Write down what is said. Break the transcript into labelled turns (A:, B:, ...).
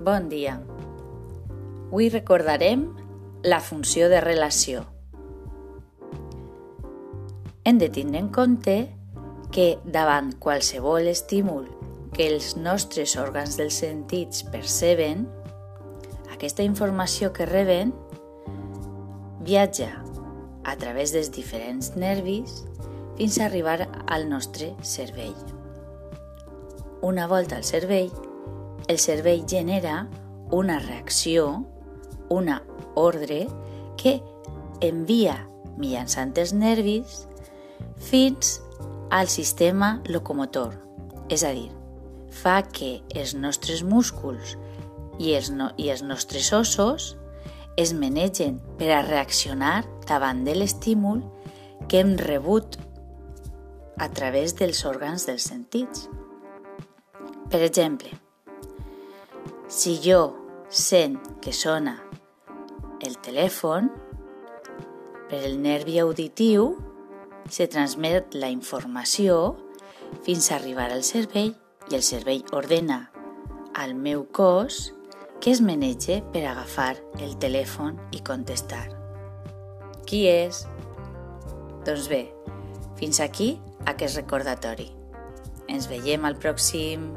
A: Bon dia. Avui recordarem la funció de relació. Hem de tindre en compte que davant qualsevol estímul que els nostres òrgans dels sentits perceben, aquesta informació que reben viatja a través dels diferents nervis fins a arribar al nostre cervell. Una volta al cervell, el cervell genera una reacció, una ordre que envia mitjançant els nervis fins al sistema locomotor, és a dir, fa que els nostres músculs i els, no, i els nostres ossos es manegen per a reaccionar davant de l'estímul que hem rebut a través dels òrgans dels sentits. Per exemple, si jo sent que sona el telèfon, per el nervi auditiu se transmet la informació fins a arribar al cervell i el cervell ordena al meu cos que es menege per agafar el telèfon i contestar. Qui és? Doncs bé, fins aquí aquest recordatori. Ens veiem al pròxim.